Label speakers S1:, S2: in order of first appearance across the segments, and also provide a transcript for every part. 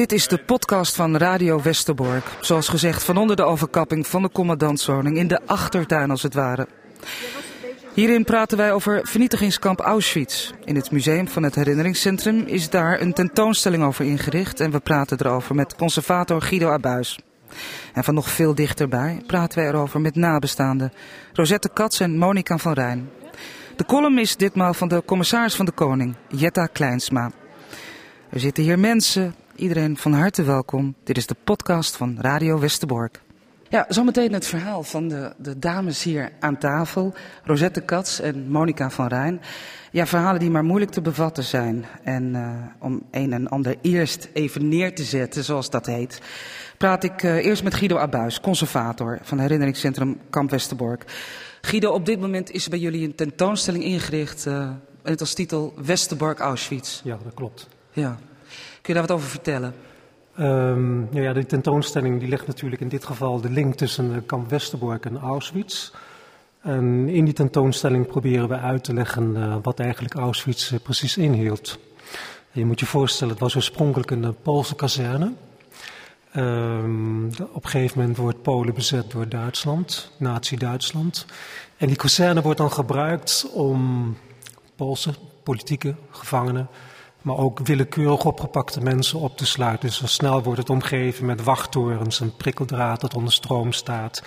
S1: Dit is de podcast van Radio Westerbork. Zoals gezegd, van onder de overkapping van de commandantswoning in de achtertuin als het ware. Hierin praten wij over vernietigingskamp Auschwitz. In het museum van het herinneringscentrum is daar een tentoonstelling over ingericht en we praten erover met conservator Guido Abuis. En van nog veel dichterbij praten wij erover met nabestaanden Rosette Katz en Monica van Rijn. De column is ditmaal van de commissaris van de Koning, Jetta Kleinsma. Er zitten hier mensen, iedereen van harte welkom. Dit is de podcast van Radio Westerbork. Ja, zometeen het verhaal van de, de dames hier aan tafel. Rosette Katz en Monica van Rijn. Ja, verhalen die maar moeilijk te bevatten zijn. En uh, om een en ander eerst even neer te zetten, zoals dat heet, praat ik uh, eerst met Guido Abuis, conservator van herinneringscentrum Kamp Westerbork. Guido, op dit moment is bij jullie een tentoonstelling ingericht uh, met als titel Westerbork Auschwitz.
S2: Ja, dat klopt.
S1: Ja. Kun je daar wat over vertellen?
S2: Um, ja, ja, de tentoonstelling die legt natuurlijk in dit geval de link tussen kamp Westerbork en Auschwitz. En in die tentoonstelling proberen we uit te leggen uh, wat eigenlijk Auschwitz uh, precies inhield. Je moet je voorstellen, het was oorspronkelijk een Poolse kazerne. Um, op een gegeven moment wordt Polen bezet door Duitsland, Nazi-Duitsland. En die kazerne wordt dan gebruikt om Poolse politieke gevangenen maar ook willekeurig opgepakte mensen op te sluiten. Dus al snel wordt het omgeven met wachttorens en prikkeldraad dat onder stroom staat.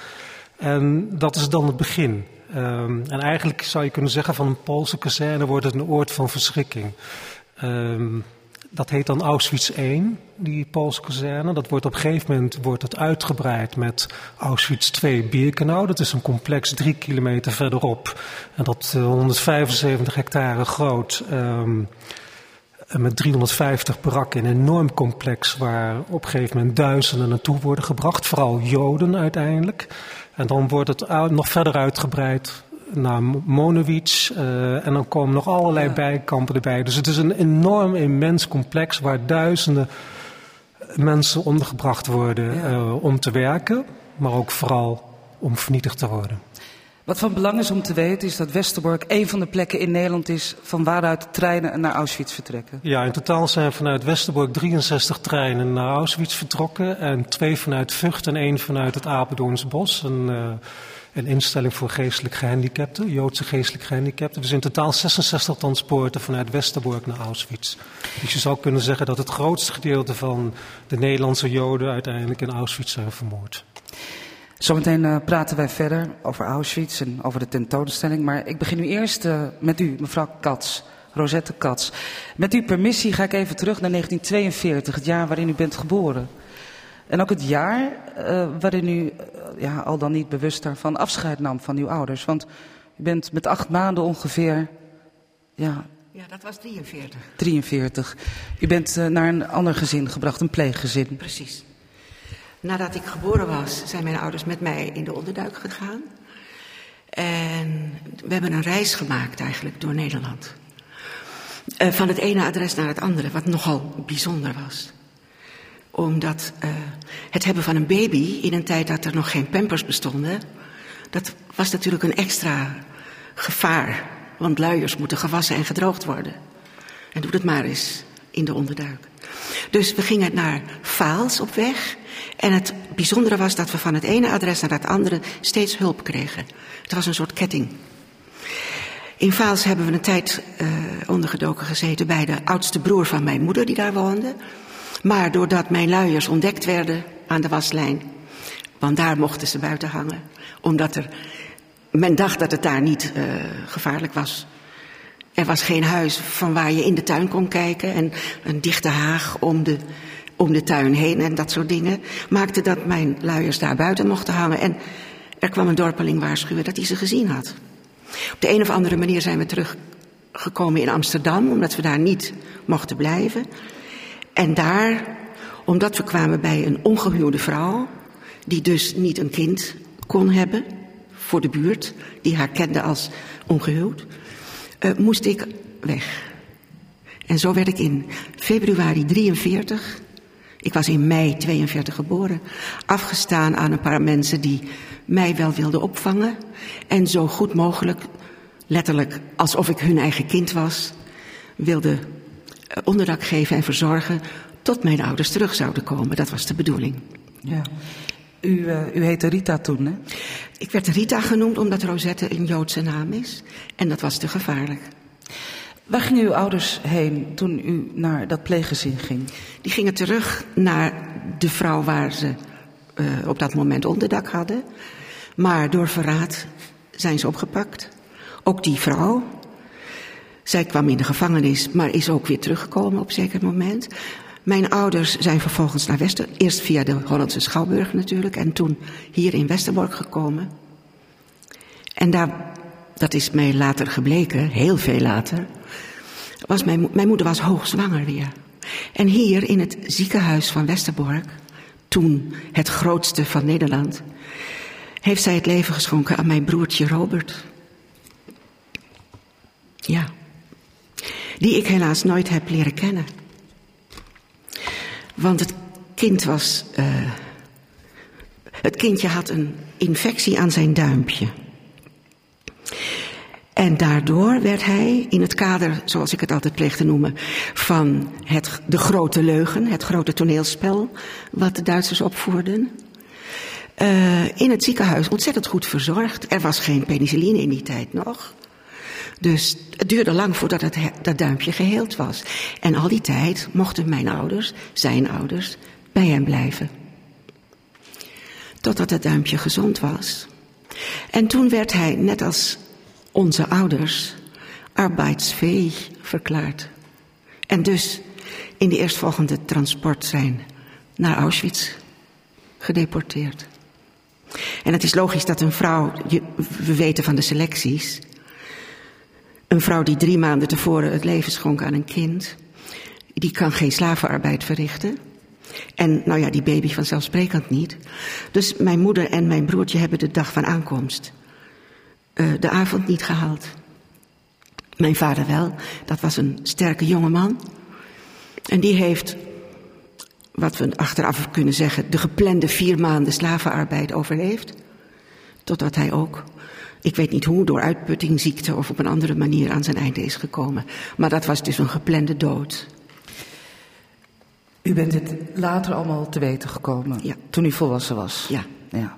S2: En dat is dan het begin. Um, en eigenlijk zou je kunnen zeggen van een Poolse kazerne wordt het een oord van verschrikking. Um, dat heet dan Auschwitz I, die Poolse kazerne. Dat wordt op een gegeven moment wordt het uitgebreid met Auschwitz II Birkenau. Dat is een complex drie kilometer verderop. En dat uh, 175 hectare groot. Um, met 350 barakken, een enorm complex waar op een gegeven moment duizenden naartoe worden gebracht, vooral Joden uiteindelijk. En dan wordt het nog verder uitgebreid naar Monowitz uh, en dan komen nog allerlei ja. bijkampen erbij. Dus het is een enorm immens complex waar duizenden mensen ondergebracht worden ja. uh, om te werken, maar ook vooral om vernietigd te worden.
S1: Wat van belang is om te weten is dat Westerbork een van de plekken in Nederland is van waaruit treinen naar Auschwitz vertrekken.
S2: Ja, in totaal zijn vanuit Westerbork 63 treinen naar Auschwitz vertrokken. En twee vanuit Vught en één vanuit het Apeldoornse Bos. Een, uh, een instelling voor geestelijk gehandicapten, Joodse geestelijk gehandicapten. Dus in totaal 66 transporten vanuit Westerbork naar Auschwitz. Dus je zou kunnen zeggen dat het grootste gedeelte van de Nederlandse Joden uiteindelijk in Auschwitz zijn vermoord.
S1: Zometeen uh, praten wij verder over Auschwitz en over de tentoonstelling. Maar ik begin nu eerst uh, met u, mevrouw Katz, Rosette Katz. Met uw permissie ga ik even terug naar 1942, het jaar waarin u bent geboren. En ook het jaar uh, waarin u ja, al dan niet bewust daarvan afscheid nam van uw ouders. Want u bent met acht maanden ongeveer. Ja,
S3: ja dat was 43.
S1: 43. U bent naar een ander gezin gebracht, een pleeggezin.
S3: Precies. Nadat ik geboren was, zijn mijn ouders met mij in de onderduik gegaan. En we hebben een reis gemaakt eigenlijk door Nederland. Uh, van het ene adres naar het andere, wat nogal bijzonder was. Omdat uh, het hebben van een baby in een tijd dat er nog geen pampers bestonden, dat was natuurlijk een extra gevaar. Want luiers moeten gewassen en gedroogd worden. En doe dat maar eens in de onderduik. Dus we gingen naar Vaals op weg. En het bijzondere was dat we van het ene adres naar het andere steeds hulp kregen. Het was een soort ketting. In Vaals hebben we een tijd uh, ondergedoken gezeten bij de oudste broer van mijn moeder die daar woonde. Maar doordat mijn luiers ontdekt werden aan de waslijn, want daar mochten ze buiten hangen, omdat er, men dacht dat het daar niet uh, gevaarlijk was. Er was geen huis van waar je in de tuin kon kijken en een dichte haag om de om de tuin heen en dat soort dingen, maakte dat mijn luiers daar buiten mochten hangen. En er kwam een dorpeling waarschuwen dat hij ze gezien had. Op de een of andere manier zijn we teruggekomen in Amsterdam, omdat we daar niet mochten blijven. En daar, omdat we kwamen bij een ongehuwde vrouw, die dus niet een kind kon hebben voor de buurt, die haar kende als ongehuwd, uh, moest ik weg. En zo werd ik in februari 43 ik was in mei 42 geboren, afgestaan aan een paar mensen die mij wel wilden opvangen en zo goed mogelijk, letterlijk alsof ik hun eigen kind was, wilde onderdak geven en verzorgen tot mijn ouders terug zouden komen. Dat was de bedoeling.
S1: Ja. U, uh, u heette Rita toen, hè?
S3: Ik werd Rita genoemd omdat Rosette een Joodse naam is. En dat was te gevaarlijk.
S1: Waar gingen uw ouders heen toen u naar dat pleeggezin ging?
S3: Die gingen terug naar de vrouw waar ze uh, op dat moment onderdak hadden. Maar door verraad zijn ze opgepakt. Ook die vrouw. Zij kwam in de gevangenis, maar is ook weer teruggekomen op een zeker moment. Mijn ouders zijn vervolgens naar Wester, eerst via de Hollandse Schouwburg natuurlijk, en toen hier in Westerbork gekomen. En daar, dat is mij later gebleken, heel veel later, was mijn, mijn moeder was hoogzwanger weer. En hier in het ziekenhuis van Westerbork, toen het grootste van Nederland, heeft zij het leven geschonken aan mijn broertje Robert. Ja, die ik helaas nooit heb leren kennen. Want het kind was. Uh, het kindje had een infectie aan zijn duimpje. En daardoor werd hij in het kader, zoals ik het altijd pleeg te noemen, van het, de grote leugen, het grote toneelspel wat de Duitsers opvoerden, uh, in het ziekenhuis ontzettend goed verzorgd. Er was geen penicilline in die tijd nog. Dus het duurde lang voordat het, dat duimpje geheeld was. En al die tijd mochten mijn ouders, zijn ouders, bij hem blijven. Totdat het duimpje gezond was. En toen werd hij, net als onze ouders, arbeidsfähig verklaard. En dus in de eerstvolgende transportrein naar Auschwitz gedeporteerd. En het is logisch dat een vrouw, we weten van de selecties, een vrouw die drie maanden tevoren het leven schonk aan een kind, die kan geen slavenarbeid verrichten. En nou ja, die baby vanzelfsprekend niet. Dus mijn moeder en mijn broertje hebben de dag van aankomst uh, de avond niet gehaald. Mijn vader wel, dat was een sterke jonge man. En die heeft, wat we achteraf kunnen zeggen, de geplande vier maanden slavenarbeid overleefd. Totdat hij ook ik weet niet hoe, door uitputting, ziekte of op een andere manier aan zijn einde is gekomen. Maar dat was dus een geplande dood.
S1: U bent het later allemaal te weten gekomen,
S3: ja.
S1: toen u volwassen was?
S3: Ja.
S1: ja.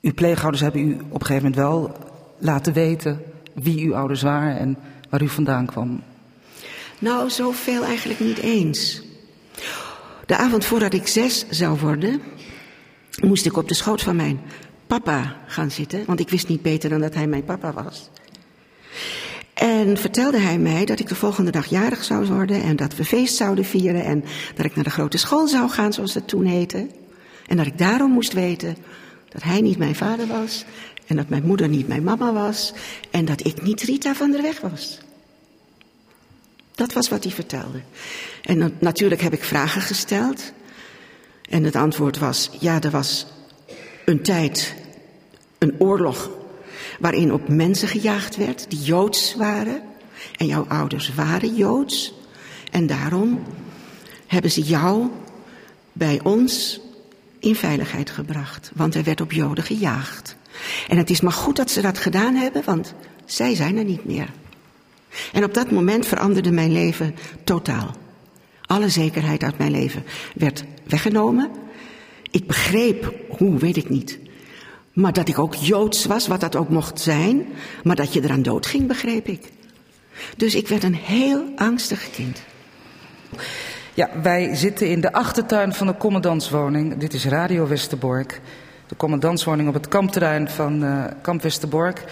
S1: Uw pleegouders hebben u op een gegeven moment wel laten weten wie uw ouders waren en waar u vandaan kwam?
S3: Nou, zoveel eigenlijk niet eens. De avond voordat ik zes zou worden, moest ik op de schoot van mijn papa gaan zitten, want ik wist niet beter dan dat hij mijn papa was. En vertelde hij mij dat ik de volgende dag jarig zou worden en dat we feest zouden vieren en dat ik naar de grote school zou gaan, zoals dat toen heette. En dat ik daarom moest weten dat hij niet mijn vader was en dat mijn moeder niet mijn mama was en dat ik niet Rita van der Weg was. Dat was wat hij vertelde. En natuurlijk heb ik vragen gesteld. En het antwoord was: ja, er was een tijd, een oorlog, waarin op mensen gejaagd werd die joods waren. En jouw ouders waren joods. En daarom hebben ze jou bij ons in veiligheid gebracht. Want er werd op joden gejaagd. En het is maar goed dat ze dat gedaan hebben, want zij zijn er niet meer. En op dat moment veranderde mijn leven totaal. Alle zekerheid uit mijn leven werd weggenomen. Ik begreep, hoe weet ik niet. Maar dat ik ook joods was, wat dat ook mocht zijn. Maar dat je eraan dood ging, begreep ik. Dus ik werd een heel angstig kind.
S1: Ja, wij zitten in de achtertuin van de commandantswoning. Dit is Radio Westerbork. De commandantswoning op het kampterrein van uh, Kamp Westerbork.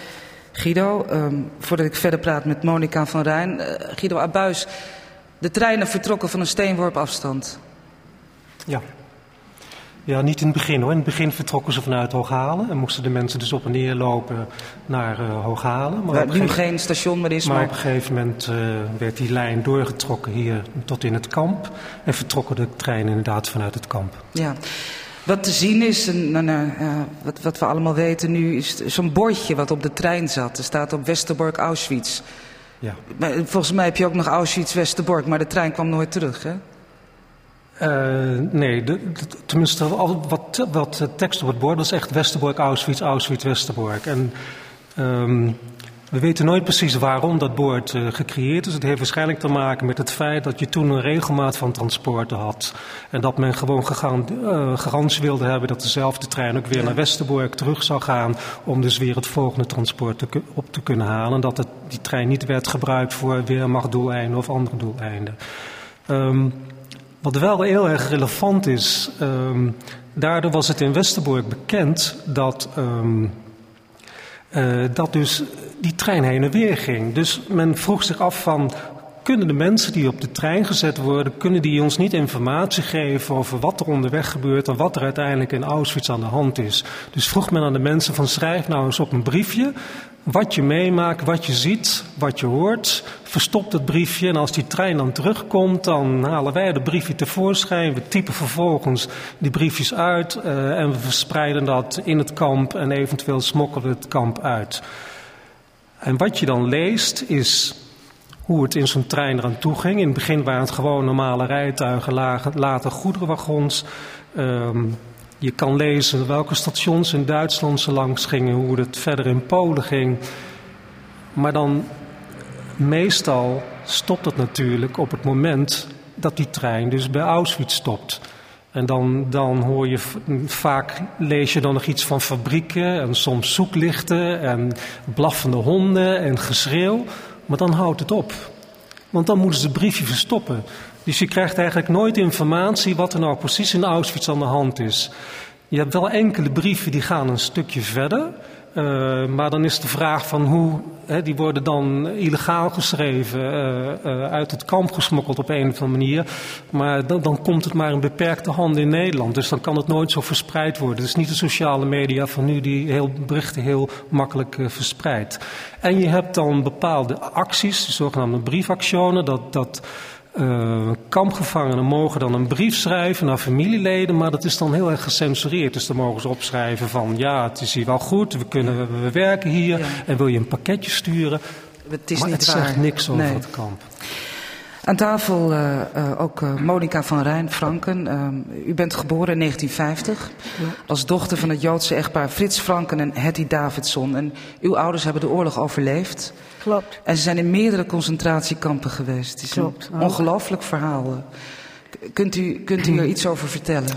S1: Guido, um, voordat ik verder praat met Monica van Rijn. Uh, Guido Abuis, de treinen vertrokken van een steenworp afstand.
S2: Ja. Ja, niet in het begin hoor. In het begin vertrokken ze vanuit Hooghalen en moesten de mensen dus op en neer lopen naar uh, Hooghalen.
S1: Maar nu geen station meer is.
S2: Maar,
S1: maar...
S2: op een gegeven moment uh, werd die lijn doorgetrokken hier tot in het kamp en vertrokken de treinen inderdaad vanuit het kamp.
S1: Ja. Wat te zien is, en, nou, uh, wat, wat, we allemaal weten nu, is zo'n bordje wat op de trein zat. Er staat op Westerbork Auschwitz.
S2: Ja.
S1: Maar, volgens mij heb je ook nog Auschwitz Westerbork, maar de trein kwam nooit terug, hè?
S2: Uh, nee, de, de, tenminste wat, wat tekst op het bord, is echt Westerbork, Auschwitz, Auschwitz, Westerbork. En um, We weten nooit precies waarom dat boord uh, gecreëerd is. Het heeft waarschijnlijk te maken met het feit dat je toen een regelmaat van transporten had. En dat men gewoon uh, garantie wilde hebben dat dezelfde trein ook weer naar Westerbork terug zou gaan. Om dus weer het volgende transport te, op te kunnen halen. En dat het, die trein niet werd gebruikt voor weermachtdoeleinden of andere doeleinden. Um, wat wel heel erg relevant is, um, daardoor was het in Westerbork bekend dat, um, uh, dat dus die trein heen en weer ging. Dus men vroeg zich af van, kunnen de mensen die op de trein gezet worden, kunnen die ons niet informatie geven over wat er onderweg gebeurt en wat er uiteindelijk in Auschwitz aan de hand is. Dus vroeg men aan de mensen van schrijf nou eens op een briefje wat je meemaakt, wat je ziet, wat je hoort. Verstop het briefje en als die trein dan terugkomt, dan halen wij de briefje tevoorschijn. We typen vervolgens die briefjes uit uh, en we verspreiden dat in het kamp en eventueel smokkelen het kamp uit. En wat je dan leest is hoe het in zo'n trein eraan toe ging. In het begin waren het gewoon normale rijtuigen, later goederenwagons. Um, je kan lezen welke stations in Duitsland ze langs gingen, hoe het verder in Polen ging. Maar dan meestal stopt het natuurlijk op het moment dat die trein dus bij Auschwitz stopt. En dan, dan hoor je vaak, lees je dan nog iets van fabrieken en soms zoeklichten en blaffende honden en geschreeuw. Maar dan houdt het op. Want dan moeten ze het briefje verstoppen. Dus je krijgt eigenlijk nooit informatie wat er nou precies in Auschwitz aan de hand is. Je hebt wel enkele brieven die gaan een stukje verder. Uh, maar dan is de vraag van hoe, hè, die worden dan illegaal geschreven, uh, uh, uit het kamp gesmokkeld op een of andere manier. Maar dan, dan komt het maar in beperkte handen in Nederland. Dus dan kan het nooit zo verspreid worden. Het is niet de sociale media van nu die heel, berichten heel makkelijk verspreidt. En je hebt dan bepaalde acties, de zogenaamde briefactionen, dat, dat uh, kampgevangenen mogen dan een brief schrijven naar familieleden, maar dat is dan heel erg gecensureerd. Dus dan mogen ze opschrijven van ja, het is hier wel goed, we, kunnen, we werken hier en wil je een pakketje sturen.
S1: Het is
S2: maar
S1: niet
S2: het zegt niks over het kamp.
S1: Aan tafel uh, uh, ook uh, Monika van Rijn, Franken. u bent geboren in 1950 ja. als dochter van het Joodse echtpaar Frits Franken en Hetty Davidson. En uw ouders hebben de oorlog overleefd.
S4: Klopt.
S1: En ze zijn in meerdere concentratiekampen geweest. Het is
S4: Klopt.
S1: een ongelooflijk verhaal. Kunt u, kunt u er iets over vertellen?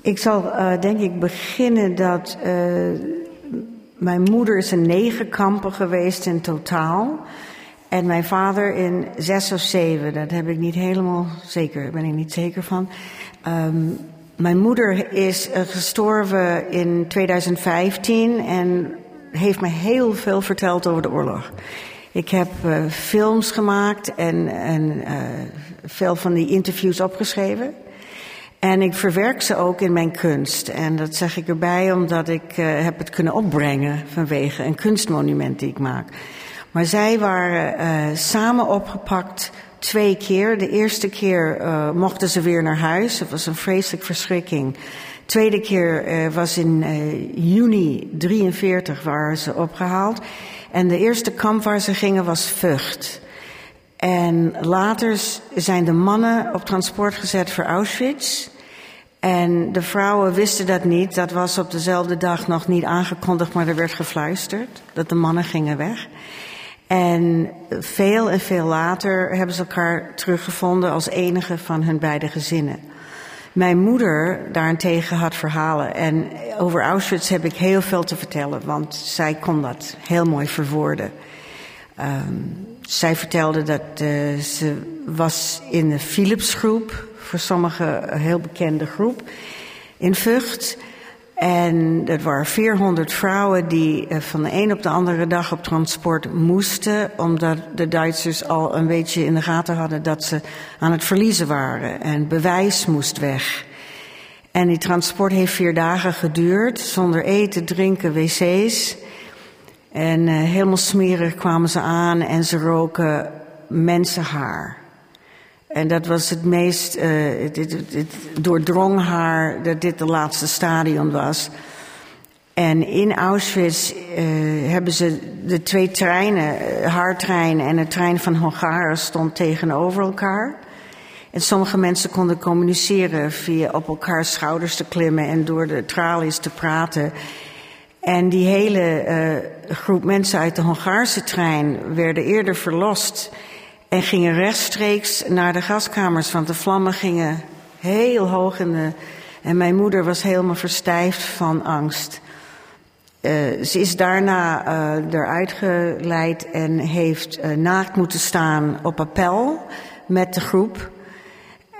S4: Ik zal denk ik beginnen dat mijn moeder is in negen kampen geweest in totaal. En mijn vader in zes of zeven, dat heb ik niet helemaal zeker, ben ik niet zeker van. Um, mijn moeder is uh, gestorven in 2015 en heeft me heel veel verteld over de oorlog. Ik heb uh, films gemaakt en, uh, veel van die interviews opgeschreven. En ik verwerk ze ook in mijn kunst. En dat zeg ik erbij omdat ik uh, heb het kunnen opbrengen vanwege een kunstmonument die ik maak. Maar zij waren samen opgepakt twee keer. De eerste keer mochten ze weer naar huis. Het was een vreselijk verschrikking. Tweede keer uh, was in juni 43 waren ze opgehaald. En de eerste kamp waar ze gingen was Vught. En later zijn de mannen op transport gezet voor Auschwitz. En de vrouwen wisten dat niet. Dat was op dezelfde dag nog niet aangekondigd, maar er werd gefluisterd dat de mannen gingen weg. En veel en veel later hebben ze elkaar teruggevonden als enige van hun beide gezinnen. Mijn moeder daarentegen had verhalen. En over Auschwitz heb ik heel veel te vertellen, want zij kon dat heel mooi verwoorden. Um, zij vertelde dat uh, ze was in de Philipsgroep, voor sommigen een heel bekende groep, in Vught. En dat waren 400 vrouwen die eh, van de een op de andere dag op transport moesten, omdat de Duitsers al een beetje in de gaten hadden dat ze aan het verliezen waren en bewijs moest weg. En die transport heeft vier dagen geduurd, zonder eten, drinken, wc's. En uh, helemaal smerig kwamen ze aan en ze roken mensenhaar. En dat was het meest, het, het, doordrong haar dat dit de laatste stadion was. En in Auschwitz uh, hebben ze de twee treinen, haar trein en de trein van Hongaren stond tegenover elkaar. En sommige mensen konden communiceren via op elkaars schouders te klimmen en door de tralies te praten. En die hele groep mensen uit de Hongaarse trein werden eerder verlost en gingen rechtstreeks naar de gaskamers, want de vlammen gingen heel hoog in de. En mijn moeder was helemaal verstijfd van angst. Uh, ze is daarna uh, eruit geleid en heeft uh, naakt moeten staan op appel met de groep.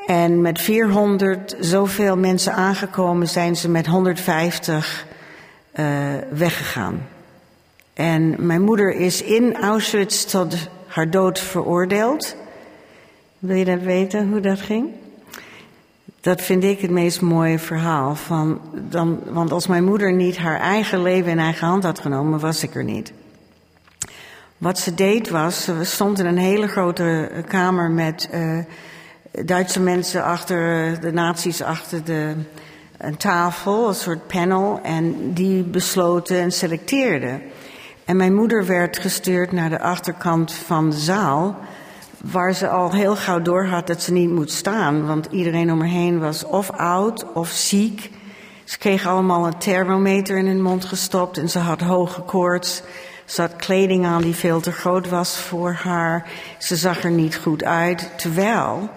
S4: En met 400 zoveel mensen aangekomen zijn ze met 150 weggegaan. En mijn moeder is in Auschwitz tot haar dood veroordeeld. Wil je dat weten, hoe dat ging? Dat vind ik het meest mooie verhaal. Van dan, want als mijn moeder niet haar eigen leven in eigen hand had genomen, was ik er niet. Wat ze deed was, ze stond in een hele grote kamer met uh, Duitse mensen achter, de nazi's achter de, een tafel, een soort panel, en die besloten en selecteerden. En mijn moeder werd gestuurd naar de achterkant van de zaal, waar ze al heel gauw door had dat ze niet moet staan, want iedereen om haar heen was of oud of ziek. Ze kreeg allemaal een thermometer in hun mond gestopt en ze had hoge koorts. Ze had kleding aan die veel te groot was voor haar. Ze zag er niet goed uit, terwijl,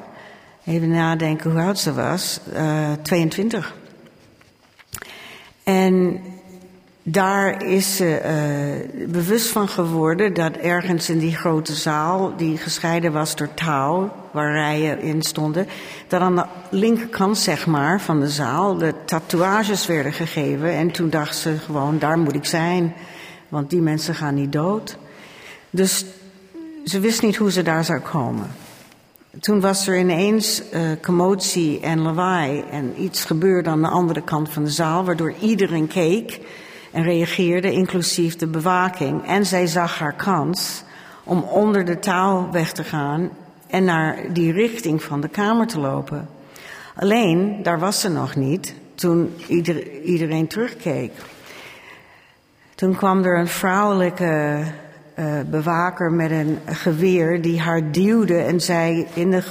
S4: even nadenken hoe oud ze was, uh, eh, 22. En daar is ze uh, bewust van geworden dat ergens in die grote zaal, die gescheiden was door touw, waar rijen in stonden, dat aan de linkerkant zeg maar van de zaal de tatoeages werden gegeven. En toen dacht ze gewoon, daar moet ik zijn, want die mensen gaan niet dood. Dus ze wist niet hoe ze daar zou komen. Toen was er ineens uh, commotie en lawaai en iets gebeurde aan de andere kant van de zaal, waardoor iedereen keek en reageerde, inclusief de bewaking. En zij zag haar kans om onder de touw weg te gaan en naar die richting van de kamer te lopen. Alleen, daar was ze nog niet toen ieder, iedereen terugkeek. Toen kwam er een vrouwelijke uh, bewaker met een geweer die haar duwde en zei in de,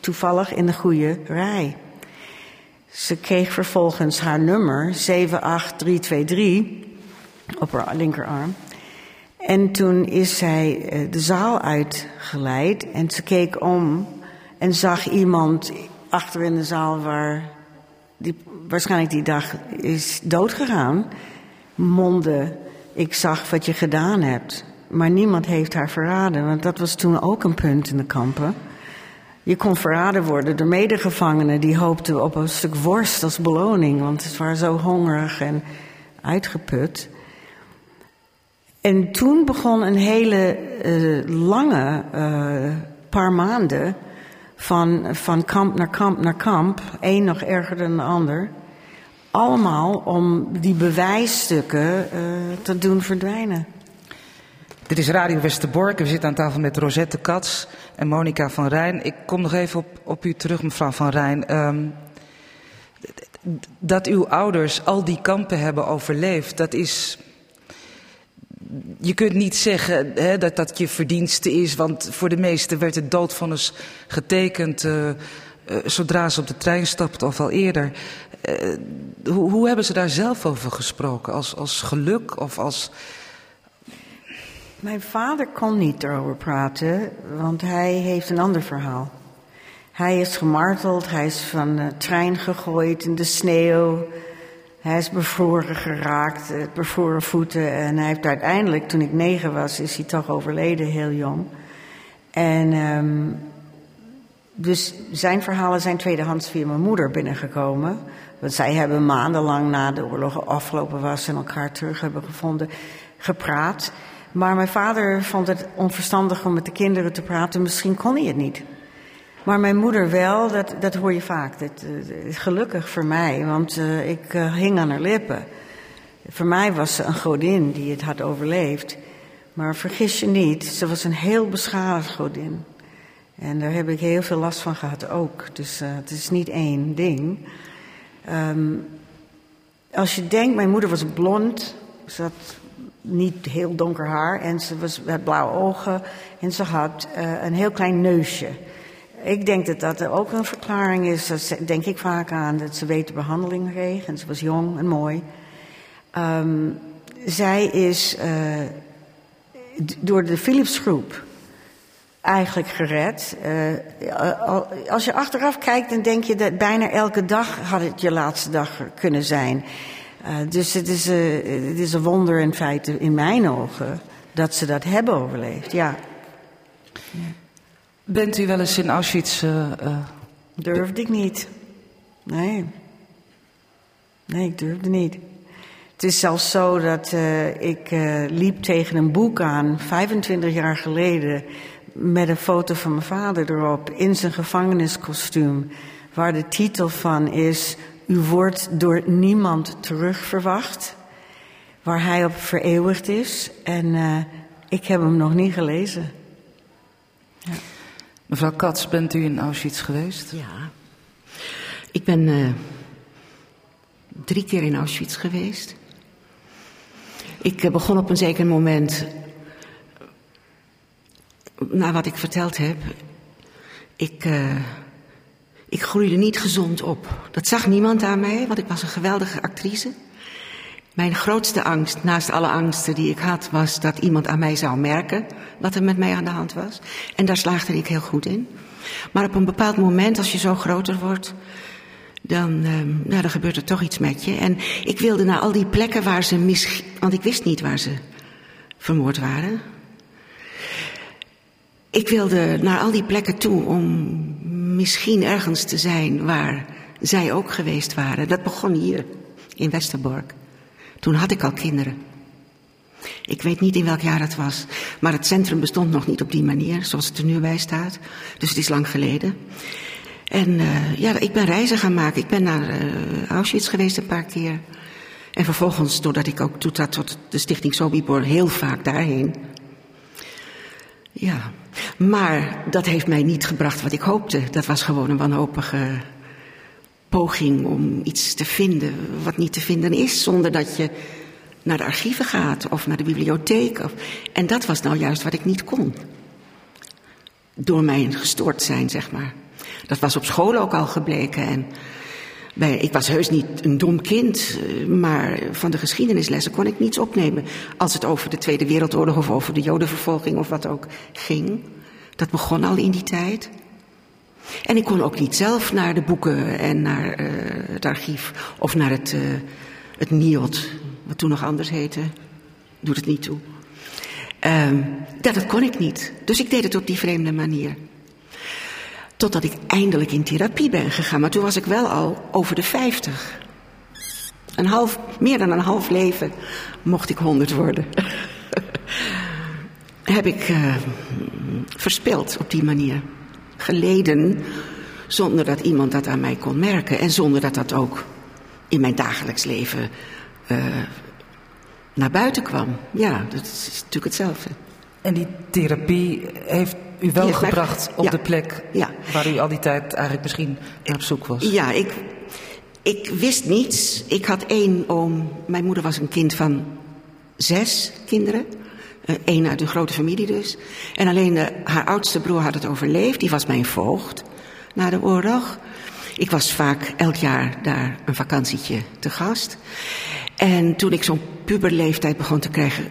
S4: toevallig in de goede rij. Ze kreeg vervolgens haar nummer 78323 op haar linkerarm. En toen is zij eh, de zaal uitgeleid en ze keek om en zag iemand achter in de zaal waar die waarschijnlijk die dag is doodgegaan. Monde, ik zag wat je gedaan hebt. Maar niemand heeft haar verraden, want dat was toen ook een punt in de kampen. Je kon verraden worden door medegevangenen die hoopten op een stuk worst als beloning, want ze waren zo hongerig en uitgeput. En toen begon een hele uh, lange uh, paar maanden van, van kamp naar kamp naar kamp, één nog erger dan de ander. Allemaal om die bewijsstukken uh, te doen verdwijnen.
S1: Dit is Radio Westerbork. We zitten aan tafel met Rosette Kats en Monica van Rijn. Ik kom nog even op, op u terug, mevrouw van Rijn. Um, dat uw ouders al die kampen hebben overleefd, dat is. Je kunt niet zeggen hè, dat dat je verdienste is, want voor de meesten werd het doodvonnis getekend uh, zodra ze op de trein stapten of al eerder. Uh, hoe, hoe hebben ze daar zelf over gesproken? Als, als geluk of als
S4: mijn vader kon niet erover praten, want hij heeft een ander verhaal. Hij is gemarteld, hij is van de trein gegooid in de sneeuw. Hij is bevroren geraakt, bevroren voeten. En hij heeft uiteindelijk, toen ik negen was, is hij toch overleden, heel jong. En um, dus zijn verhalen zijn tweedehands via mijn moeder binnengekomen. Want zij hebben maandenlang na de oorlog afgelopen was en elkaar terug hebben gevonden, gepraat. Maar mijn vader vond het onverstandig om met de kinderen te praten. Misschien kon hij het niet. Maar mijn moeder wel, dat, dat hoor je vaak. Dat, uh, gelukkig voor mij, want uh, ik uh, hing aan haar lippen. Voor mij was ze een godin die het had overleefd. Maar vergis je niet, ze was een heel beschadigd godin. En daar heb ik heel veel last van gehad ook. Dus het is niet één ding. Um, als je denkt, mijn moeder was blond. Ze had niet heel donker haar en ze was, had blauwe ogen en ze had uh, een heel klein neusje. Ik denk dat dat ook een verklaring is, dat denk ik vaak aan, dat ze beter behandeling kreeg en ze was jong en mooi. Ehm, zij is uh, door de Philipsgroep eigenlijk gered. Uh, als je achteraf kijkt, dan denk je dat bijna elke dag had het je laatste dag kunnen zijn. Uh, dus het is, het is een wonder in feite in mijn ogen dat ze dat hebben overleefd, ja.
S1: Bent u wel eens in Auschwitz?
S4: Durfde ik niet. Nee. Nee, ik durfde niet. Het is zelfs zo dat uh, ik uh, liep tegen een boek aan, 25 jaar geleden, met een foto van mijn vader erop, in zijn gevangeniskostuum, waar de titel van is: U wordt door niemand terugverwacht. Waar hij op vereeuwigd is. En uh, ik heb hem nog niet gelezen.
S1: Ja. Mevrouw Katz, bent u in Auschwitz geweest?
S3: Ja. Ik ben drie keer in Auschwitz geweest. Ik eh, begon op een zeker moment, na wat ik verteld heb, ik, uh, ik groeide niet gezond op. Dat zag niemand aan mij, want ik was een geweldige actrice. Mijn grootste angst, naast alle angsten die ik had, was dat iemand aan mij zou merken wat er met mij aan de hand was. En daar slaagde ik heel goed in. Maar op een bepaald moment, als je zo groter wordt, dan, uh, nou, dan gebeurt er toch iets met je. En ik wilde naar al die plekken waar ze misschien. Want ik wist niet waar ze vermoord waren. Ik wilde naar al die plekken toe om misschien ergens te zijn waar zij ook geweest waren. Dat begon hier in Westerbork. Toen had ik al kinderen. Ik weet niet in welk jaar het was, maar het centrum bestond nog niet op die manier, zoals het er nu bij staat. Dus het is lang geleden. En uh, ja, ik ben reizen gaan maken. Ik ben naar uh, Auschwitz geweest een paar keer. En vervolgens, doordat ik ook toetrad tot de stichting Sobibor, heel vaak daarheen. Ja, maar dat heeft mij niet gebracht wat ik hoopte. Dat was gewoon een wanhopige poging om iets te vinden wat niet te vinden is, zonder dat je naar de archieven gaat of naar de bibliotheek. Of, en dat was nou juist wat ik niet kon. Door mijn gestoord zijn, zeg maar. Dat was op school ook al gebleken. En ik was heus niet een dom kind, maar van de geschiedenislessen kon ik niets opnemen. Als het over de Tweede Wereldoorlog of over de Jodenvervolging of wat ook ging. Dat begon al in die tijd. En ik kon ook niet zelf naar de boeken en naar uh, het archief of naar het, uh, het NIOD, wat toen nog anders heette. Doet het niet toe. Um, dat, dat kon ik niet. Dus ik deed het op die vreemde manier. Totdat ik eindelijk in therapie ben gegaan. Maar toen was ik wel al over de 50. Een half, meer dan een half leven mocht ik 100 worden. Heb ik uh, verspild op die manier. Geleden zonder dat iemand dat aan mij kon merken. En zonder dat dat ook in mijn dagelijks leven uh, naar buiten kwam. Ja, dat is natuurlijk hetzelfde.
S1: En die therapie heeft u wel gebracht op
S3: ja,
S1: de plek
S3: ja.
S1: waar u al die tijd eigenlijk misschien naar op zoek was?
S3: Ja, ik, ik wist niets. Ik had één oom. Mijn moeder was een kind van zes kinderen. Eén uit een grote familie dus. En alleen haar oudste broer had het overleefd. Die was mijn voogd na de oorlog. Ik was vaak elk jaar daar een vakantietje te gast. En toen ik zo'n puberleeftijd begon te krijgen,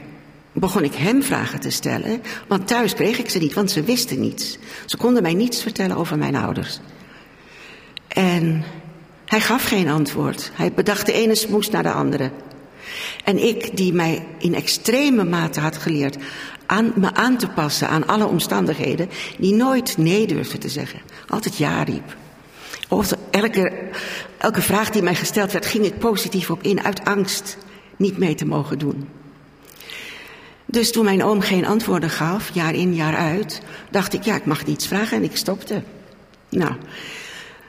S3: begon ik hem vragen te stellen. Want thuis kreeg ik ze niet, want ze wisten niets. Ze konden mij niets vertellen over mijn ouders. En hij gaf geen antwoord. Hij bedacht de ene smoes naar de andere. En ik, die mij in extreme mate had geleerd aan, me aan te passen aan alle omstandigheden, die nooit nee durfde te zeggen, altijd ja riep. Of elke, elke vraag die mij gesteld werd, ging ik positief op in, uit angst niet mee te mogen doen. Dus toen mijn oom geen antwoorden gaf, jaar in jaar uit, dacht ik, ja, ik mag niets vragen en ik stopte. Nou,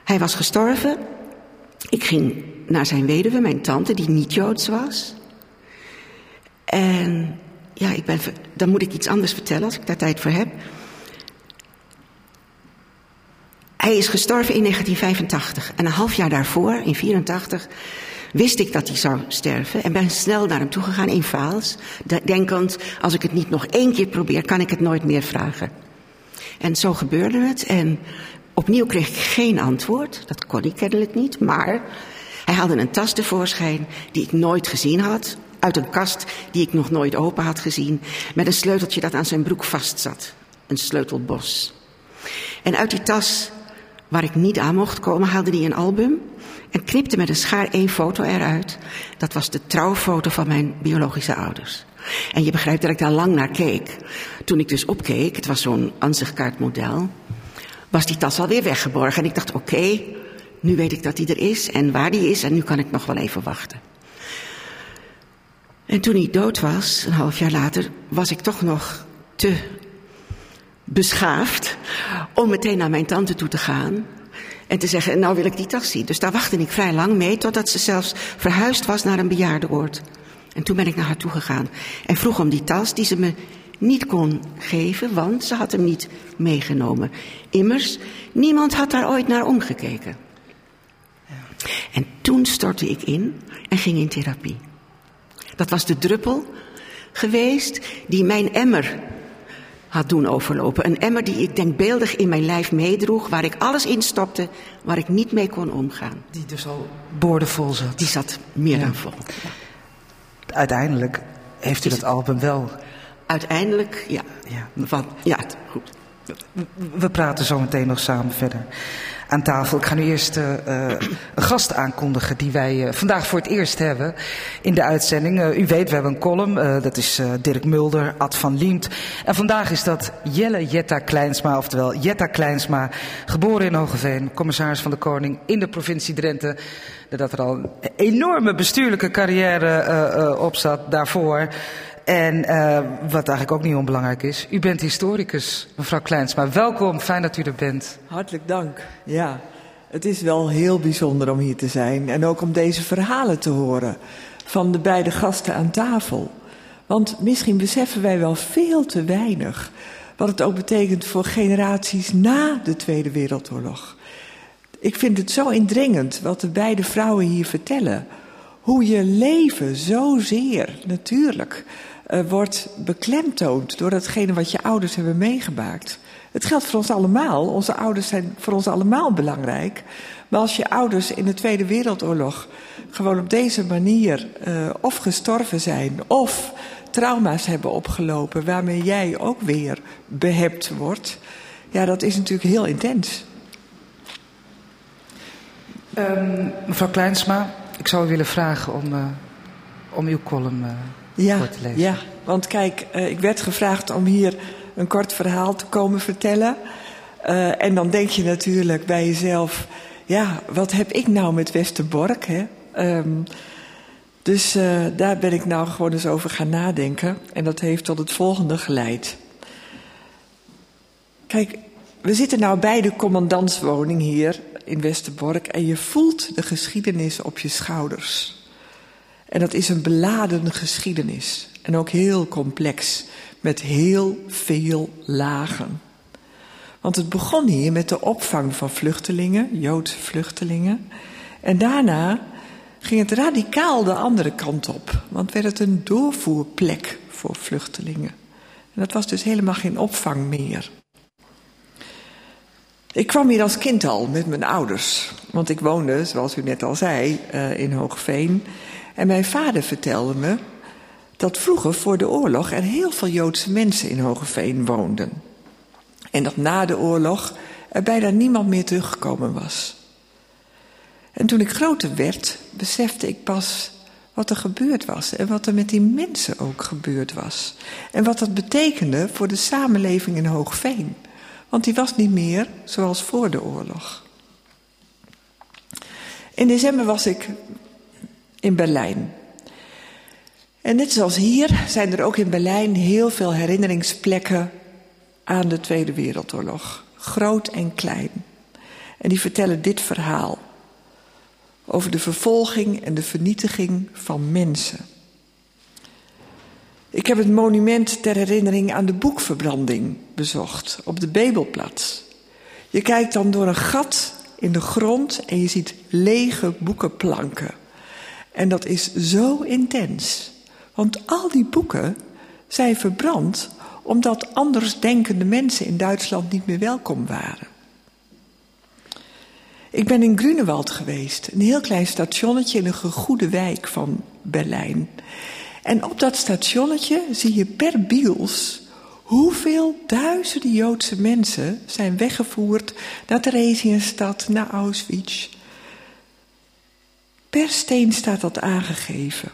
S3: hij was gestorven. Ik ging naar zijn weduwe, mijn tante, die niet joods was. En ja, ik ben, dan moet ik iets anders vertellen als ik daar tijd voor heb. Hij is gestorven in 1985 en een half jaar daarvoor, in 84, wist ik dat hij zou sterven en ben snel naar hem toegegaan in Vaals, denkend, als ik het niet nog één keer probeer, kan ik het nooit meer vragen. En zo gebeurde het en opnieuw kreeg ik geen antwoord, dat kon ik kennelijk niet, maar Hij haalde een tas tevoorschijn die ik nooit gezien had, uit een kast die ik nog nooit open had gezien, met een sleuteltje dat aan zijn broek vastzat. Een sleutelbos. En uit die tas, waar ik niet aan mocht komen, haalde hij een album en knipte met een schaar één foto eruit. Dat was de trouwfoto van mijn biologische ouders. En je begrijpt dat ik daar lang naar keek. Toen ik dus opkeek, het was zo'n ansichtkaartmodel, was die tas alweer weggeborgen. En ik dacht, oké, nu weet ik dat die er is en waar die is en nu kan ik nog wel even wachten. En toen hij dood was, een half jaar later, was ik toch nog te beschaafd om meteen naar mijn tante toe te gaan en te zeggen, nou wil ik die tas zien. Dus daar wachtte ik vrij lang mee, totdat ze zelfs verhuisd was naar een bejaardenoord. En toen ben ik naar haar toe gegaan en vroeg om die tas die ze me niet kon geven, want ze had hem niet meegenomen. Immers, niemand had daar ooit naar omgekeken. En toen stortte ik in en ging in therapie. Dat was de druppel geweest die mijn emmer had doen overlopen. Een emmer die ik denkbeeldig in mijn lijf meedroeg, waar ik alles in stopte, waar ik niet mee kon omgaan.
S1: Die dus al boordevol zat.
S3: Die zat meer dan vol.
S1: Uiteindelijk heeft u dat album wel.
S3: Uiteindelijk, ja.
S1: Ja.
S3: Van, ja, goed.
S1: We praten zo meteen nog samen verder aan tafel. Ik ga nu eerst uh, een gast aankondigen die wij uh, vandaag voor het eerst hebben in de uitzending. u weet, we hebben een column. dat is Dirk Mulder, Ad van Liemt. En vandaag is dat Jelle Jetta Kleinsma, oftewel Jetta Kleinsma, geboren in Hogeveen, commissaris van de Koning in de provincie Drenthe. Dat er al een enorme bestuurlijke carrière op zat daarvoor. En uh, wat eigenlijk ook niet onbelangrijk is, u bent historicus, mevrouw Kleinsma. Welkom, fijn dat u er bent.
S5: Hartelijk dank. Ja, het is wel heel bijzonder om hier te zijn en ook om deze verhalen te horen van de beide gasten aan tafel. Want misschien beseffen wij wel veel te weinig wat het ook betekent voor generaties na de Tweede Wereldoorlog. Ik vind het zo indringend wat de beide vrouwen hier vertellen. Hoe je leven zozeer, natuurlijk, uh, wordt beklemtoond door datgene wat je ouders hebben meegemaakt. Het geldt voor ons allemaal. Onze ouders zijn voor ons allemaal belangrijk. Maar als je ouders in de Tweede Wereldoorlog gewoon op deze manier uh, of gestorven zijn of trauma's hebben opgelopen waarmee jij ook weer behept wordt, ja, dat is natuurlijk heel intens.
S1: Um, mevrouw Kleinsma, ik zou u willen vragen om, uh, om uw column
S5: ja,
S1: voor te lezen.
S5: Ja, want kijk, uh, ik werd gevraagd om hier een kort verhaal te komen vertellen. Uh, en dan denk je natuurlijk bij jezelf, ja, wat heb ik nou met Westerbork? Hè? Um, dus uh, daar ben ik nou gewoon eens over gaan nadenken. En dat heeft tot het volgende geleid. Kijk, we zitten nou bij de commandantswoning hier in Westerbork en je voelt de geschiedenis op je schouders. En dat is een beladen geschiedenis. En ook heel complex, met heel veel lagen. Want het begon hier met de opvang van vluchtelingen, Joodse vluchtelingen. En daarna ging het radicaal de andere kant op. Want werd het een doorvoerplek voor vluchtelingen. En dat was dus helemaal geen opvang meer. Ik kwam hier als kind al met mijn ouders. Want ik woonde, zoals u net al zei, uh, in Hoogveen. En mijn vader vertelde me dat vroeger voor de oorlog er heel veel Joodse mensen in Hogeveen woonden. En dat na de oorlog er bijna niemand meer teruggekomen was. En toen ik groter werd, besefte ik pas wat er gebeurd was en wat er met die mensen ook gebeurd was. En wat dat betekende voor de samenleving in Hoogveen. Want die was niet meer zoals voor de oorlog. In december was ik in Berlijn. En net zoals hier zijn er ook in Berlijn heel veel herinneringsplekken aan de Tweede Wereldoorlog. Groot en klein. En die vertellen dit verhaal. Over de vervolging en de vernietiging van mensen. Ik heb het monument ter herinnering aan de boekverbranding bezocht op de Bebelplaats. Je kijkt dan door een gat in de grond en je ziet lege boekenplanken. En dat is zo intens. Want al die boeken zijn verbrand omdat andersdenkende mensen in Duitsland niet meer welkom waren. Ik ben in Grunewald geweest, een heel klein stationnetje in een gegoede wijk van Berlijn. En op dat stationnetje zie je per biels hoeveel duizenden Joodse mensen zijn weggevoerd naar Theresienstad, naar Auschwitz. Per steen staat dat aangegeven.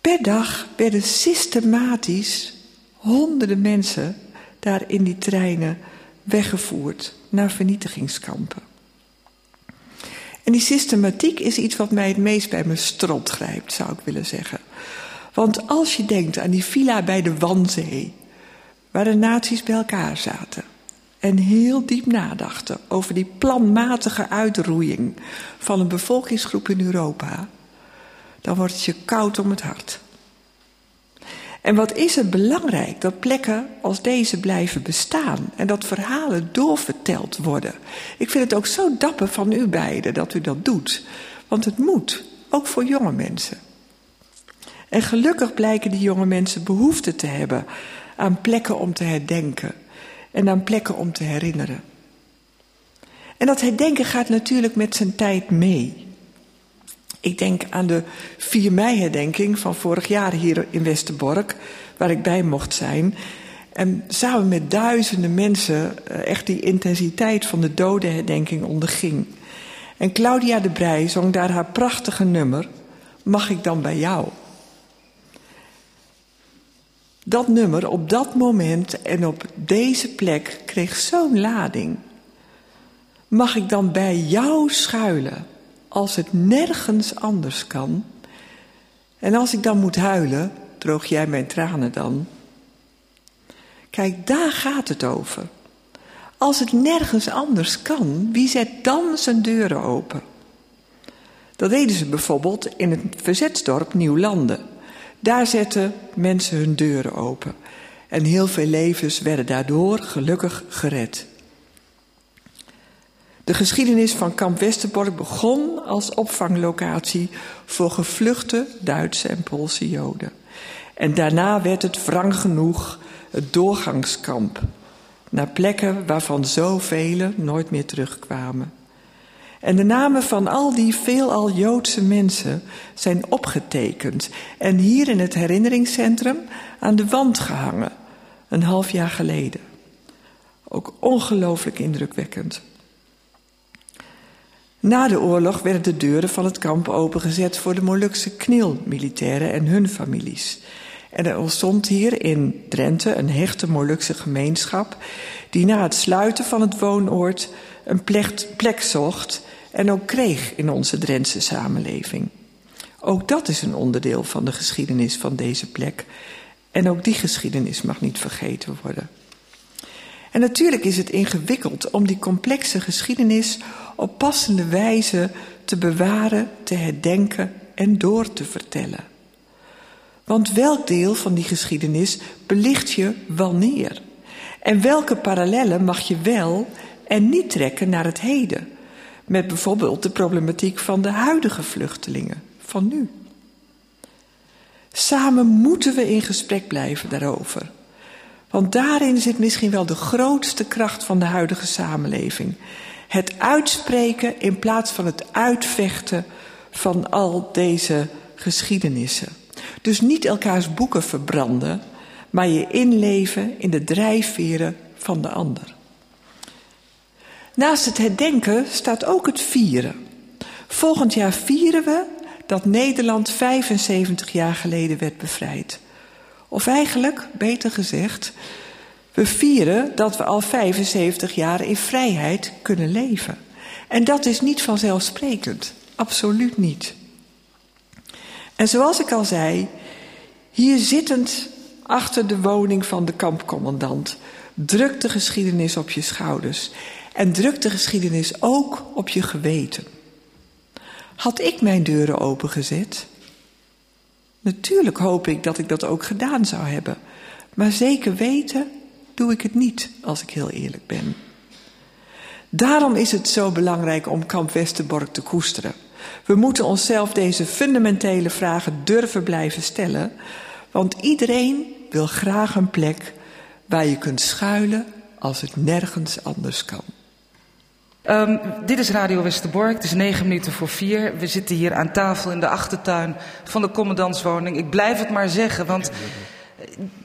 S5: Per dag werden systematisch honderden mensen daar in die treinen weggevoerd naar vernietigingskampen. En die systematiek is iets wat mij het meest bij mijn strot grijpt, zou ik willen zeggen. Want als je denkt aan die villa bij de Wanzee, waar de naties bij elkaar zaten en heel diep nadachten over die planmatige uitroeiing van een bevolkingsgroep in Europa, dan wordt het je koud om het hart. En wat is het belangrijk dat plekken als deze blijven bestaan en dat verhalen doorverteld worden. Ik vind het ook zo dapper van u beiden dat u dat doet, want het moet, ook voor jonge mensen. En gelukkig blijken die jonge mensen behoefte te hebben aan plekken om te herdenken en aan plekken om te herinneren. En dat herdenken gaat natuurlijk met zijn tijd mee. Ik denk aan de 4 mei-herdenking van vorig jaar hier in Westerbork, waar ik bij mocht zijn. En samen met duizenden mensen eh, echt die intensiteit van de dodenherdenking onderging. En Claudia de Brij zong daar haar prachtige nummer, Mag ik dan bij jou? Dat nummer op dat moment en op deze plek kreeg zo'n lading. Mag ik dan bij jou schuilen als het nergens anders kan? En als ik dan moet huilen, droog jij mijn tranen dan? Kijk, daar gaat het over. Als het nergens anders kan, wie zet dan zijn deuren open? Dat deden ze bijvoorbeeld in het verzetsdorp Nieuwlanden. Daar zetten mensen hun deuren open. En heel veel levens werden daardoor gelukkig gered. De geschiedenis van kamp Westerbork begon als opvanglocatie voor gevluchte Duitse en Poolse Joden. En daarna werd het wrang genoeg het doorgangskamp naar plekken waarvan zoveel nooit meer terugkwamen. En de namen van al die veelal Joodse mensen zijn opgetekend en hier in het herinneringscentrum aan de wand gehangen, een half jaar geleden. Ook ongelooflijk indrukwekkend. Na de oorlog werden de deuren van het kamp opengezet voor de Molukse knielmilitairen en hun families. En er ontstond hier in Drenthe een hechte Molukse gemeenschap die na het sluiten van het woonoord een plek, plek zocht en ook kreeg in onze Drentse samenleving. Ook dat is een onderdeel van de geschiedenis van deze plek. En ook die geschiedenis mag niet vergeten worden. En natuurlijk is het ingewikkeld om die complexe geschiedenis op passende wijze te bewaren, te herdenken en door te vertellen. Want welk deel van die geschiedenis belicht je wanneer? En welke parallellen mag je wel en niet trekken naar het heden? Met bijvoorbeeld de problematiek van de huidige vluchtelingen, van nu. Samen moeten we in gesprek blijven daarover. Want daarin zit misschien wel de grootste kracht van de huidige samenleving. Het uitspreken in plaats van het uitvechten van al deze geschiedenissen. Dus niet elkaars boeken verbranden, maar je inleven in de drijfveren van de ander. Naast het herdenken staat ook het vieren. Volgend jaar vieren we dat Nederland 75 jaar geleden werd bevrijd. Of eigenlijk, beter gezegd, we vieren dat we al 75 jaar in vrijheid kunnen leven. En dat is niet vanzelfsprekend, absoluut niet. En zoals ik al zei, hier zittend achter de woning van de kampcommandant, drukt de geschiedenis op je schouders en drukt de geschiedenis ook op je geweten. Had ik mijn deuren opengezet? Natuurlijk hoop ik dat ik dat ook gedaan zou hebben, maar zeker weten doe ik het niet, als ik heel eerlijk ben. Daarom is het zo belangrijk om Kamp Westerbork te koesteren. We moeten onszelf deze fundamentele vragen durven blijven stellen, want iedereen wil graag een plek waar je kunt schuilen als het nergens anders kan.
S1: Um, dit is Radio Westerbork. Het is negen minuten voor vier. We zitten hier aan tafel in de achtertuin van de commandantswoning. Ik blijf het maar zeggen, want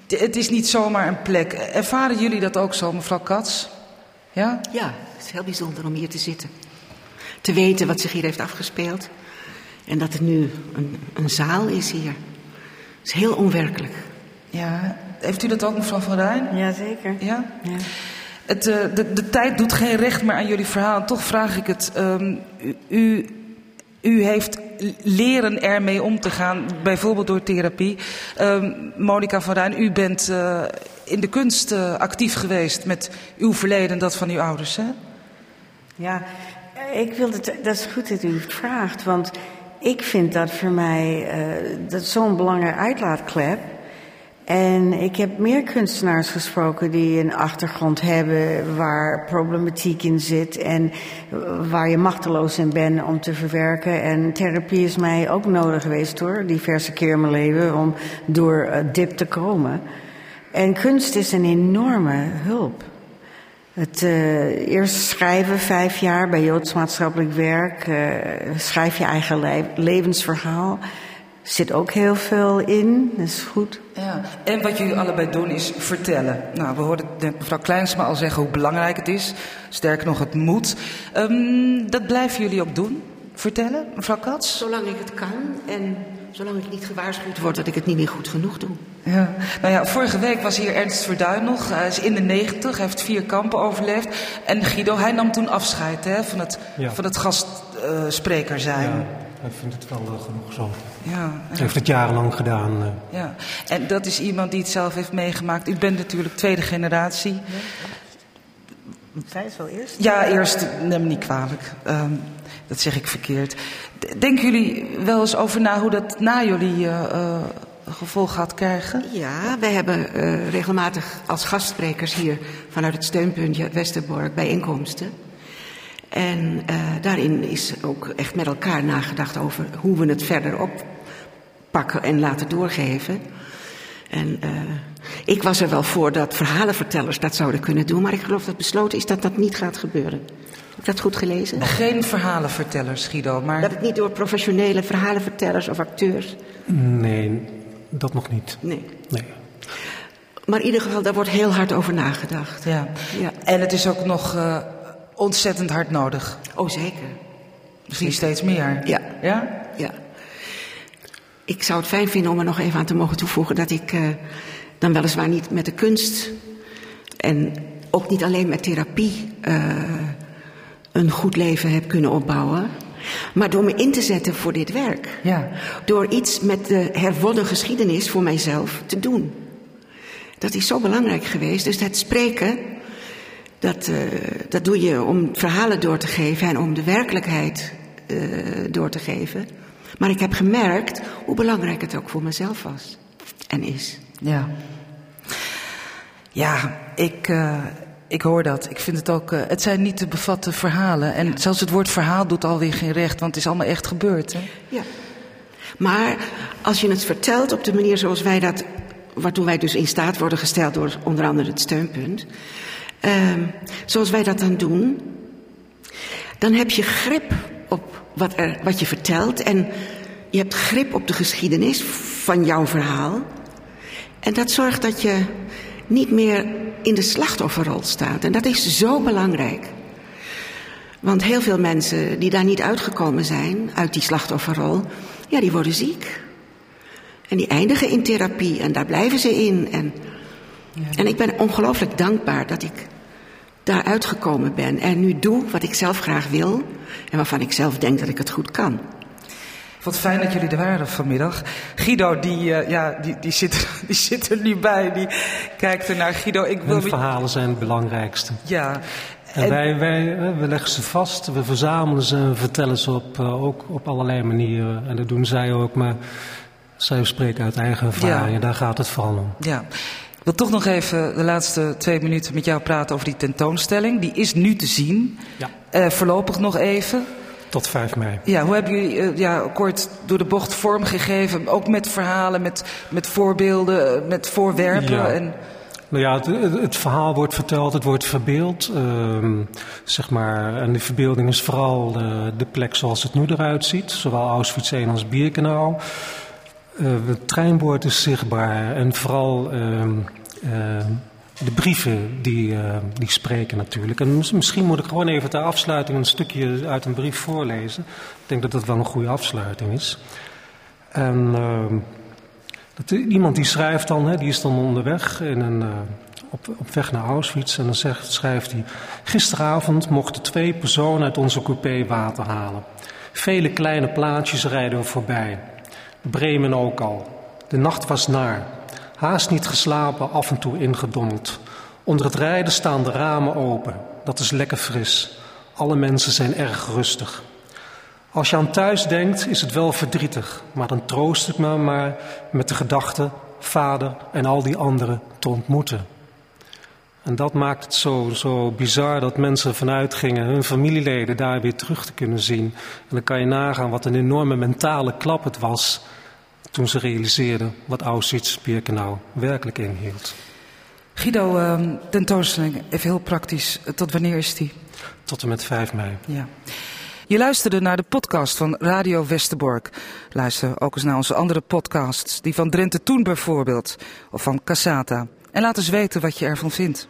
S1: het is niet zomaar een plek. Ervaren jullie dat ook zo, mevrouw Katz? Ja?
S3: Ja, het is heel bijzonder om hier te zitten. Te weten wat zich hier heeft afgespeeld. En dat het nu een, een zaal is hier. Het is heel onwerkelijk.
S1: Ja, heeft u dat ook, mevrouw Van Rijn?
S4: Jazeker.
S1: Ja?
S4: ja.
S1: Het, uh, de, de tijd doet geen recht meer aan jullie verhaal. Toch vraag ik het. Um, u, u heeft leren ermee om te gaan, bijvoorbeeld door therapie. Um, Monika van Rijn, u bent uh, in de kunst uh, actief geweest met uw verleden en dat van uw ouders, hè?
S4: Ja, ik wil het, dat is goed dat u het vraagt, want ik vind dat voor mij dat zo'n belangrijke uitlaatklep. En ik heb meer kunstenaars gesproken die een achtergrond hebben waar problematiek in zit en waar je machteloos in bent om te verwerken. En therapie is mij ook nodig geweest hoor, diverse keer in mijn leven, om door uh, dip te komen. En kunst is een enorme hulp. Het uh, eerst schrijven, vijf jaar bij Joods maatschappelijk werk, uh, schrijf je eigen le levensverhaal zit ook heel veel in, dat is goed.
S1: Ja, en wat jullie allebei doen is vertellen. Nou, we hoorden net mevrouw Kleinsma al zeggen hoe belangrijk het is. Sterker nog, het moet. Um, dat blijven jullie ook doen? Vertellen, mevrouw Katz?
S3: Zolang ik het kan en zolang ik niet gewaarschuwd word dat ik het niet meer goed genoeg doe.
S1: Ja, nou ja, vorige week was hier Ernst Verduin nog. Hij is in de negentig, hij heeft vier kampen overleefd. En Guido, hij nam toen afscheid hè, van, het, ja. van het gastspreker uh, zijn.
S2: Ja. Hij vindt het wel genoeg zo.
S1: Ja,
S2: Hij heeft het jarenlang gedaan. Uh.
S1: Ja, en dat is iemand die het zelf heeft meegemaakt. U bent natuurlijk tweede generatie. Ja.
S4: Zij is wel eerst?
S1: Ja, eerst, neem me niet kwalijk. Um, dat zeg ik verkeerd. Denken jullie wel eens over na hoe dat na jullie uh, gevolg gaat krijgen?
S3: Ja, wij hebben uh, regelmatig als gastssprekers hier vanuit het steunpuntje Westerbork bijeenkomsten. En uh, daarin is ook echt met elkaar nagedacht over hoe we het verder oppakken en laten doorgeven. En uh, ik was er wel voor dat verhalenvertellers dat zouden kunnen doen, maar ik geloof dat besloten is dat dat niet gaat gebeuren. Heb ik dat goed gelezen?
S1: Geen verhalenvertellers, Guido, maar...
S3: Dat het niet door professionele verhalenvertellers of acteurs...
S2: Nee, dat nog niet.
S3: Nee.
S2: nee.
S3: Maar in ieder geval, daar wordt heel hard over nagedacht.
S1: Ja. ja. En het is ook nog uh, ontzettend hard nodig.
S3: Oh, zeker.
S1: Misschien zeker. steeds meer.
S3: Ja.
S1: Ja?
S3: Ja. Ik zou het fijn vinden om er nog even aan te mogen toevoegen dat ik uh, dan weliswaar niet met de kunst en ook niet alleen met therapie uh, een goed leven heb kunnen opbouwen. Maar door me in te zetten voor dit werk.
S1: Ja.
S3: Door iets met de herwonnen geschiedenis voor mijzelf te doen. Dat is zo belangrijk geweest. Dus het spreken, dat, uh, dat doe je om verhalen door te geven en om de werkelijkheid uh, door te geven. Maar ik heb gemerkt hoe belangrijk het ook voor mezelf was en is.
S1: Ja. Ja, ik, uh, ik hoor dat. Ik vind het ook. Uh, het zijn niet te bevatten verhalen. En zelfs het woord verhaal doet alweer geen recht, want het is allemaal echt gebeurd. Hè?
S3: Ja. Maar als je het vertelt op de manier zoals wij dat. waartoe wij dus in staat worden gesteld door onder andere het steunpunt. Uh, zoals wij dat dan doen. dan heb je grip op wat, er, wat je vertelt. En je hebt grip op de geschiedenis van jouw verhaal. En dat zorgt dat je niet meer in de slachtofferrol staat. En dat is zo belangrijk. Want heel veel mensen die daar niet uitgekomen zijn, uit die slachtofferrol, ja, die worden ziek. En die eindigen in therapie en daar blijven ze in. En. En ik ben ongelooflijk dankbaar dat ik daar uitgekomen ben en nu doe wat ik zelf graag wil en waarvan ik zelf denk dat ik het goed kan.
S1: Wat fijn dat jullie er waren vanmiddag. Guido, die, uh, ja, die, die, zit, die zit er nu bij. Die kijkt er naar Guido. Ik wil
S2: Hun verhalen zijn het belangrijkste.
S1: Ja.
S2: En, en wij, wij we leggen ze vast, we verzamelen ze en vertellen ze op, uh, ook op allerlei manieren. En dat doen zij ook, maar zij spreken uit eigen ervaring. Ja. Daar gaat het vooral om.
S1: Ja. Wil toch nog even de laatste twee minuten met jou praten over die tentoonstelling. Die is nu te zien.
S2: Ja.
S1: Uh, voorlopig nog even.
S2: Tot 5 mei.
S1: Ja, hoe hebben jullie uh, ja, kort door de bocht vormgegeven? Ook met verhalen, met, met voorbeelden, met voorwerpen?
S2: Ja.
S1: En...
S2: Nou ja, het, het, verhaal wordt verteld, het wordt verbeeld. Uh, zeg maar, en die verbeelding is vooral de, de, plek zoals het nu eruit ziet. Zowel Auschwitz 1 als Birkenau. Uh, het treinboord is zichtbaar en vooral uh, de brieven die, uh, die spreken natuurlijk. En misschien moet ik gewoon even ter afsluiting een stukje uit een brief voorlezen. Ik denk dat dat wel een goede afsluiting is. En ehm, dat, iemand die schrijft dan, hè, die is dan onderweg in een, op, op weg naar Auschwitz. En dan zegt, schrijft hij: Gisteravond mochten twee personen uit onze coupé water halen. Vele kleine plaatjes rijden we voorbij. Bremen ook al. De nacht was naar. Haast niet geslapen, af en toe ingedommeld. Onder het rijden staan de ramen open. Dat is lekker fris. Alle mensen zijn erg rustig. Als je aan thuis denkt, is het wel verdrietig, maar dan troost het me maar met de gedachte vader en al die anderen te ontmoeten. En dat maakt het zo, zo bizar dat mensen vanuit gingen hun familieleden daar weer terug te kunnen zien. En dan kan je nagaan wat een enorme mentale klap het was toen ze realiseerden wat Auschwitz-Birkenau werkelijk inhield.
S1: Guido, uh, tentoonstelling, even heel praktisch. Tot wanneer is die?
S2: Tot en met 5 mei.
S1: Ja. Je luisterde naar de podcast van Radio Westerbork. Luister ook eens naar onze andere podcasts, die van Drenthe Toen bijvoorbeeld, of van Cassata. En laat eens weten wat je ervan vindt.